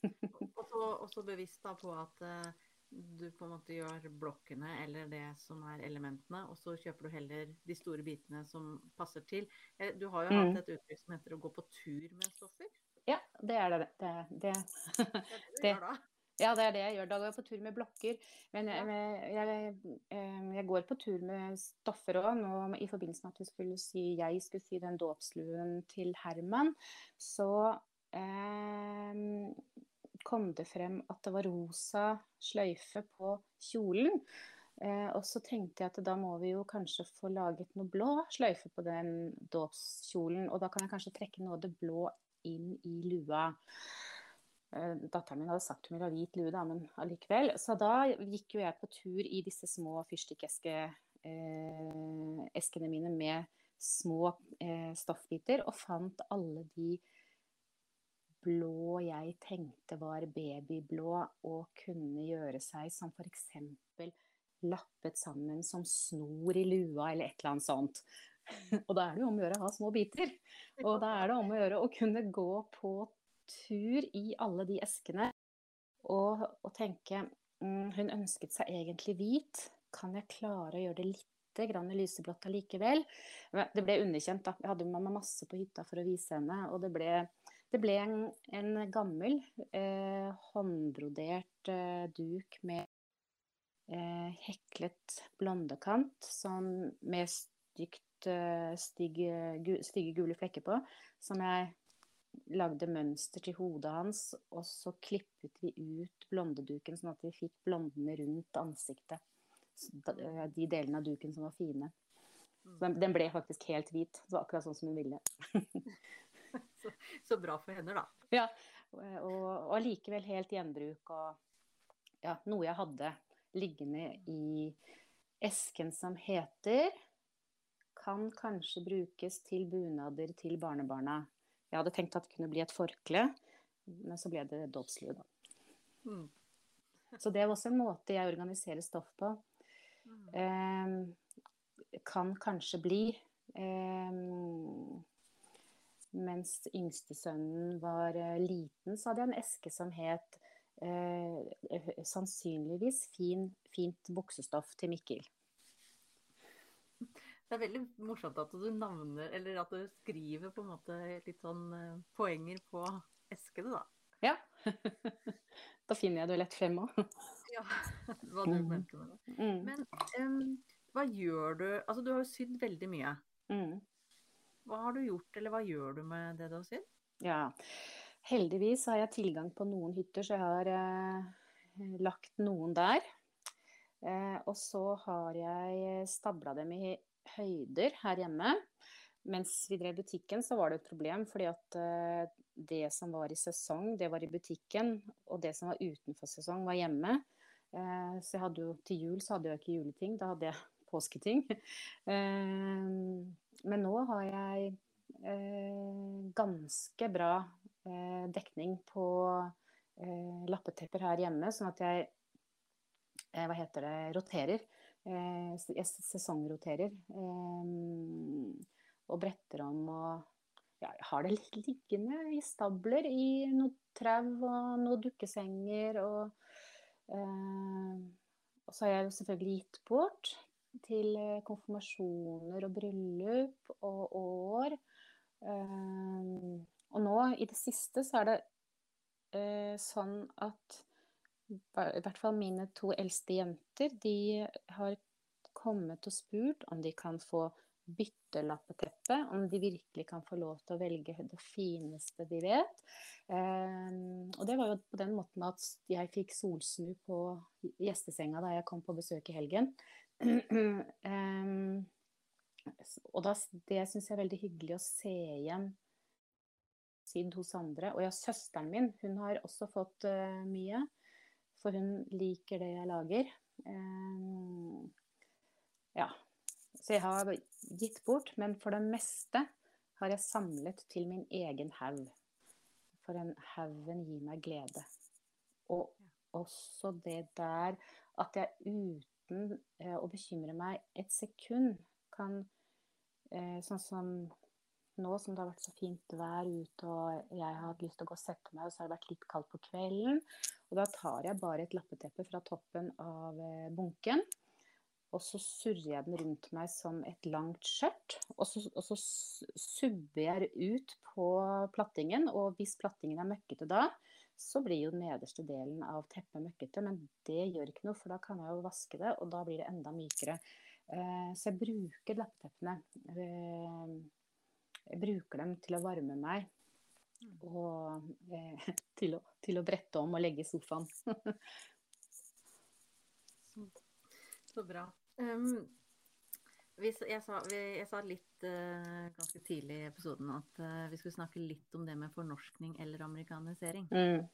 Mm. Og så bevisst da på at uh, du på en måte gjør blokkene eller det som er elementene, og så kjøper du heller de store bitene som passer til. Eh, du har jo mm. hatt et uttrykk som heter å gå på tur med stoffer. Ja, det er det. det, det. det, ja, det er det jeg gjør. Da går jeg på tur med blokker. Men jeg, jeg, jeg går på tur med stoffer òg. Nå i forbindelse med at vi skulle si, jeg skulle si den dåpsluen til Herman, så eh, kom det frem at det var rosa sløyfe på kjolen. Eh, og så tenkte jeg at da må vi jo kanskje få laget noe blå sløyfe på den dåpskjolen. Og da kan jeg kanskje trekke noe av det blå inn i lua. Eh, datteren min hadde sagt hun ville ha hvit lue, da, men allikevel. Så da gikk jo jeg på tur i disse små fyrstikkeskene eh, mine med små eh, stoffbiter, og fant alle de blå jeg tenkte var babyblå og kunne gjøre seg som f.eks. lappet sammen som snor i lua eller et eller annet sånt. Og da er det jo om å gjøre å ha små biter. Og da er det om å gjøre å kunne gå på tur i alle de eskene og, og tenke mm, Hun ønsket seg egentlig hvit. Kan jeg klare å gjøre det litt grann lyseblått allikevel? Det ble underkjent, da. Jeg hadde med meg masse på hytta for å vise henne, og det ble det ble en, en gammel eh, håndbrodert eh, duk med eh, heklet blondekant som, med stygt, stige, stygge, gu, stige gule flekker på, som jeg lagde mønster til hodet hans, og så klippet vi ut blondeduken sånn at vi fikk blondene rundt ansiktet. Eh, de delene av duken som var fine. Den, den ble faktisk helt hvit, så akkurat sånn som hun ville. så, så, bra for henne, da. Ja, og allikevel helt gjenbruk og ja, noe jeg hadde liggende i esken som heter kan kanskje brukes til bunader til barnebarna. Jeg hadde tenkt at det kunne bli et forkle, men så ble det dåpslue, da. Mm. Så det er også en måte jeg organiserer stoff på. Eh, kan kanskje bli eh, mens yngstesønnen var eh, liten, så hadde jeg en eske som het eh, sannsynligvis fin, fint buksestoff til Mikkel. Det er veldig morsomt at du navner, eller at du skriver på en måte litt sånn eh, poenger på eskene, da. Ja. da finner jeg det lett frem òg. ja, hva du mm. mente med det. Mm. Men um, hva gjør du Altså, du har jo sydd veldig mye. Mm. Hva har du gjort, eller hva gjør du med det du har sydd? Ja, heldigvis har jeg tilgang på noen hytter, så jeg har eh, lagt noen der. Eh, og så har jeg stabla dem i høyder her hjemme. Mens vi drev butikken, så var det et problem, fordi at eh, det som var i sesong, det var i butikken. Og det som var utenfor sesong, var hjemme. Eh, så jeg hadde jo til jul så hadde jeg ikke juleting, da hadde jeg påsketing. Eh, men nå har jeg eh, ganske bra eh, dekning på eh, lappetepper her hjemme, sånn at jeg eh, hva heter det roterer. Eh, jeg sesongroterer. Eh, og bretter om og ja, har det litt liggende i stabler i noe trau og noen dukkesenger og og så har jeg selvfølgelig gitt bort til eh, konfirmasjoner og bryllup og år. Um, og nå i det siste så er det uh, sånn at i hvert fall mine to eldste jenter, de har kommet og spurt om de kan få byttelappeteppe, om de virkelig kan få lov til å velge det fineste de vet. Og det var jo på den måten at jeg fikk solsnu på gjestesenga da jeg kom på besøk i helgen. Um, og da, det syns jeg er veldig hyggelig å se igjen sydd hos andre. Og ja, søsteren min, hun har også fått uh, mye. For hun liker det jeg lager. Um, ja. Så jeg har gitt bort, men for det meste har jeg samlet til min egen haug. For den haugen gir meg glede. Og også det der at jeg uten uten eh, å bekymre meg et sekund kan eh, Sånn som nå som det har vært så fint vær ute, og jeg har hatt lyst til å gå og sette meg, og så har det vært litt kaldt på kvelden. Og da tar jeg bare et lappeteppe fra toppen av eh, bunken. Og så surrer jeg den rundt meg som et langt skjørt. Og så, og så subber jeg ut på plattingen. Og hvis plattingen er møkkete da, så blir jo den nederste delen av teppet møkkete. Men det gjør ikke noe, for da kan jeg jo vaske det, og da blir det enda mykere. Eh, så jeg bruker lappeteppene. Eh, jeg bruker dem til å varme meg. Og eh, til, å, til, å, brette om og legge i sofaen. så, så, bra. Um, jeg, sa, jeg, sa, litt uh, ganske tidlig i episoden at uh, vi skulle snakke litt om det med fornorskning eller amerikanisering. Mm.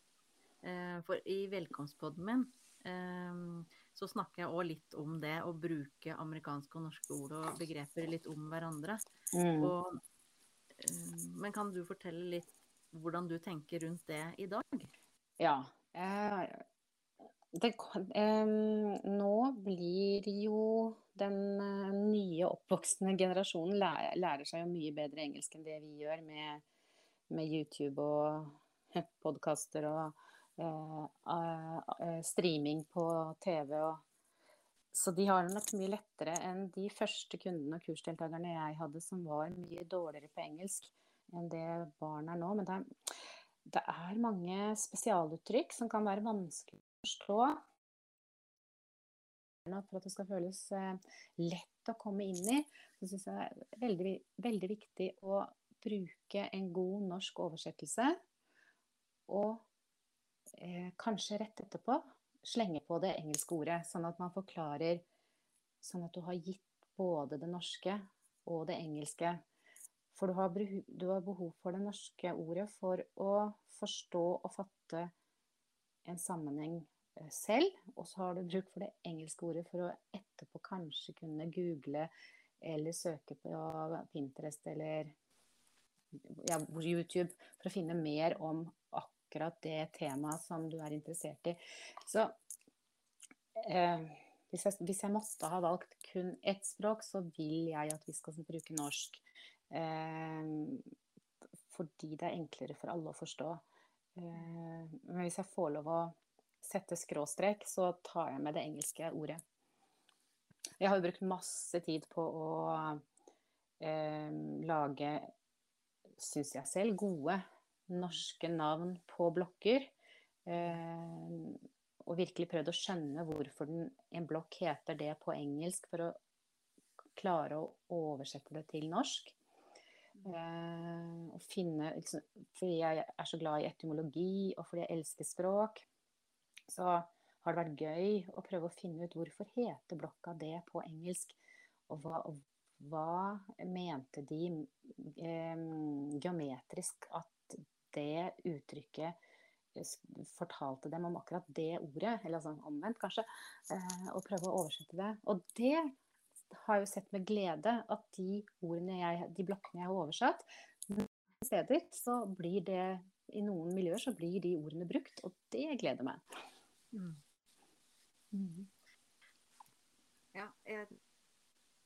Uh, for i velkomstpodden min så snakker jeg òg litt om det å bruke amerikanske og norske ord og begreper litt om hverandre. Mm. Og men kan du fortelle litt hvordan du tenker rundt det i dag? Ja. Eh, det, eh, nå blir jo den eh, nye oppvoksende generasjonen lærer, lærer, seg jo mye bedre engelsk enn det vi gjør med, med YouTube og podkaster og eh, streaming på TV. Og, så de har det nok mye lettere enn de første kundene og kursdeltakerne jeg hadde, som var mye dårligere på engelsk enn det barn er nå. Men det er, det er mange spesialuttrykk som kan være vanskelig forstå. For at det skal føles eh, lett å komme inn i, så syns jeg det er veldig, veldig viktig å bruke en god norsk oversettelse. Og eh, kanskje rett etterpå slenge på det engelske ordet, sånn at man forklarer Sånn at du har gitt både det norske og det engelske for du har, du har, behov for det norske ordet for å forstå og fatte en sammenheng eh, selv. Og så har du bruk for det engelske ordet for å etterpå kanskje kunne google eller søke på Pinterest eller ja, YouTube for å finne mer om akkurat det temaet som du er interessert i. Så eh, hvis, jeg, hvis jeg måtte ha valgt kun ett språk, så vil jeg at vi skal bruke norsk. Eh, fordi det er enklere for alle å forstå. Eh, men hvis jeg får lov å sette skråstrek, så tar jeg med det engelske ordet. Jeg har jo brukt masse tid på å eh, lage, syns jeg selv, gode norske navn på blokker. Eh, og virkelig prøvd å skjønne hvorfor den, en blokk heter det på engelsk, for å klare å oversette det til norsk. Eh, finne liksom, Fordi jeg er så glad i etymologi, og fordi jeg elsker språk, så har det vært gøy å prøve å finne ut hvorfor heter blokka det på engelsk. Og hva, og hva mente de eh, geometrisk at det uttrykket fortalte dem om akkurat det ordet, eller altså omvendt kanskje, eh, og prøve å oversette det. Og det har jo sett med glede at de, jeg, de blokkene jeg har oversatt, noen steder så blir det I noen miljøer så blir de ordene brukt, og det gleder meg. Mm. Mm. Ja, jeg,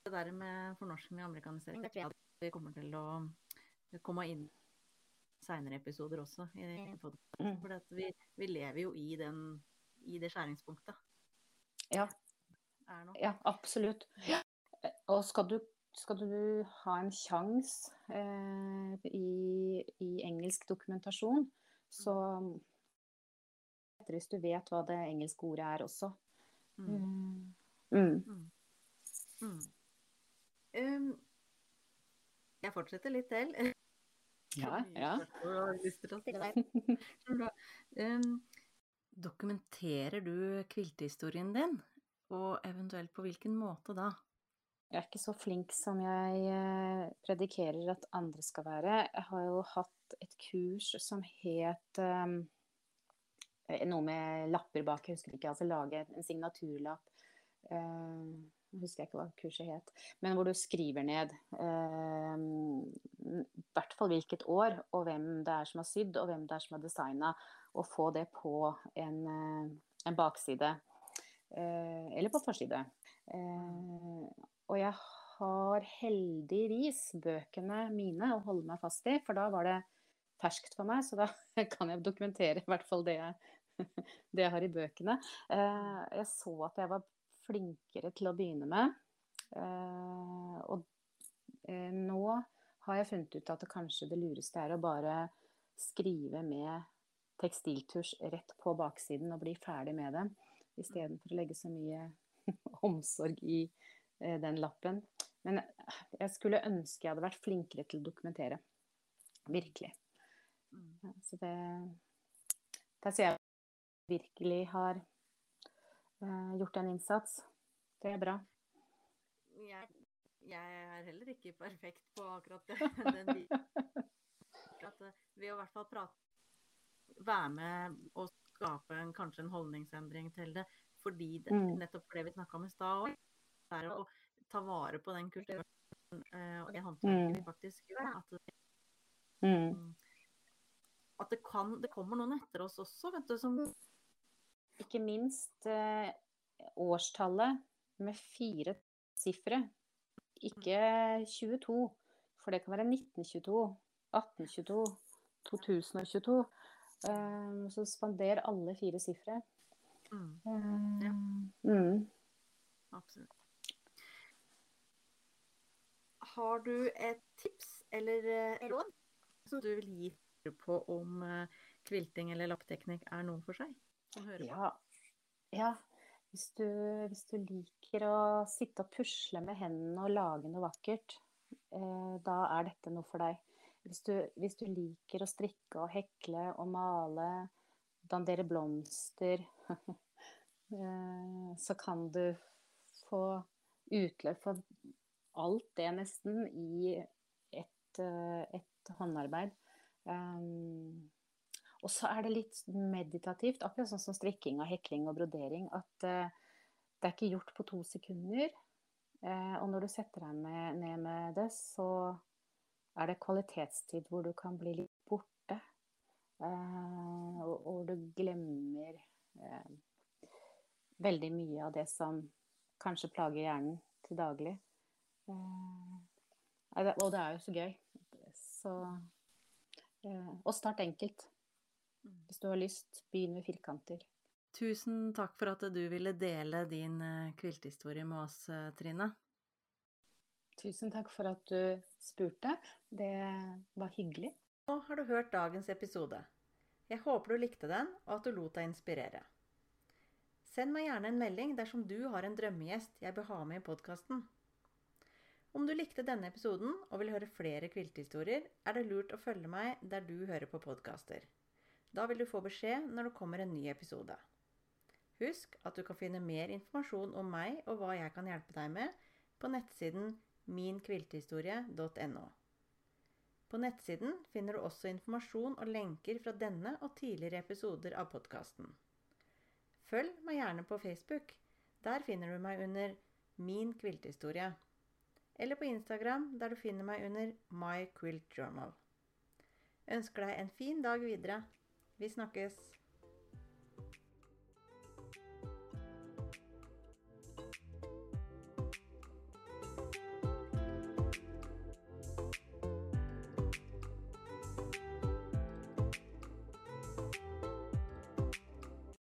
det der med fornorsking og amerikanisering, det tror jeg vi kommer til å komme inn seinere episoder også. I, i mm. For vi, vi, lever jo i, den, i det skjæringspunktet. Ja. Ja, absolutt. Ja. Og skal du, skal du ha en sjanse eh, i, i, engelsk dokumentasjon, så hvis du vet hva det engelske ordet er også. Mm. Mm. Mm. Um, jeg fortsetter litt til. Ja, ja. um, dokumenterer du kviltehistorien din? Og eventuelt på hvilken måte da? Jeg er ikke så flink som jeg eh, predikerer at andre skal være. Jeg har jo hatt et kurs som het um, noe med lapper bak, jeg husker ikke. Altså lage en signaturlapp. Uh, jeg husker ikke hva kurset het. Men hvor du skriver ned uh, hvert fall hvilket år, og hvem det er som har sydd, og hvem det er som har designa. Og få det på en, uh, en bakside. eller på forside. Uh, og jeg har heldigvis bøkene mine å holde meg fast i, for da var det ferskt for meg. Så da kan jeg dokumentere i hvert fall det jeg, det jeg har i bøkene. Eh, jeg så at jeg var flinkere til å begynne med. Eh, og eh, nå har jeg funnet ut at det kanskje det lureste er å bare skrive med tekstiltusj rett på baksiden og bli ferdig med det, istedenfor å legge så mye omsorg i den lappen. Men jeg skulle ønske jeg hadde vært flinkere til å dokumentere. Virkelig. Mm. Så det Der ser jeg at jeg virkelig har uh, gjort en innsats. Det er bra. Jeg, jeg, er heller ikke perfekt på akkurat det. Den, at eh, ved å i hvert fall prate Være med og skape en, kanskje en holdningsendring til det, fordi det, mm. nettopp det vi snakka om i stad òg, er å ta vare på den kulturen uh, og det håndverket mm. vi faktisk gjør. At, det, mm. at det, kan, det kommer noen etter oss også, vet du, som Ikke minst uh, årstallet med fire sifre. Ikke 22, for det kan være 1922, 1822, 2022. Um, så spander alle fire sifre. Mm. Ja. Mm. Absolutt. Har du et tips eller eh, råd som du vil gi på om uh, kvilting eller lappteknikk er noe for seg? Ja. ja. Hvis, du, hvis, du, liker å sitte og pusle med hendene og lage noe vakkert, eh, da er dette noe for deg. Hvis du, hvis du, liker å strikke og hekle og male, dandere blomster, eh, så kan du få utløp for alt det nesten i et, eh, et håndarbeid. Um, og så er det litt meditativt, akkurat sånn som strikking og hekling og brodering, at uh, det er ikke gjort på to sekunder. Uh, og når du setter deg med, ned med det, så er det kvalitetstid hvor du kan bli litt borte. Uh, og, og, du glemmer veldig mye av det som kanskje plager hjernen til daglig. Uh, og det er jo så gøy. Så uh, Og start enkelt. Mm. Hvis du har lyst, begynn med firkanter. Tusen takk for at du ville dele din uh, kvilthistorie med oss, Trine. Tusen takk for at du spurte. Det var hyggelig. Nå har du hørt dagens episode. Jeg håper du likte den, og at du lot deg inspirere. Send meg gjerne en melding dersom du har en drømmegjest jeg bør ha med i podkasten. Om du likte denne episoden og vil høre flere kviltehistorier, er det lurt å følge meg der du hører på podkaster. Da vil du få beskjed når det kommer en ny episode. Husk at du kan finne mer informasjon om meg og hva jeg kan hjelpe deg med, på nettsiden minkviltehistorie.no. På nettsiden finner du også informasjon og lenker fra denne og tidligere episoder av podkasten. Følg meg gjerne på Facebook. Der finner du meg under Min kvilthistorie. Eller på Instagram, der du finner meg under My Quilt Journal. Ønsker deg en fin dag videre. Vi snakkes.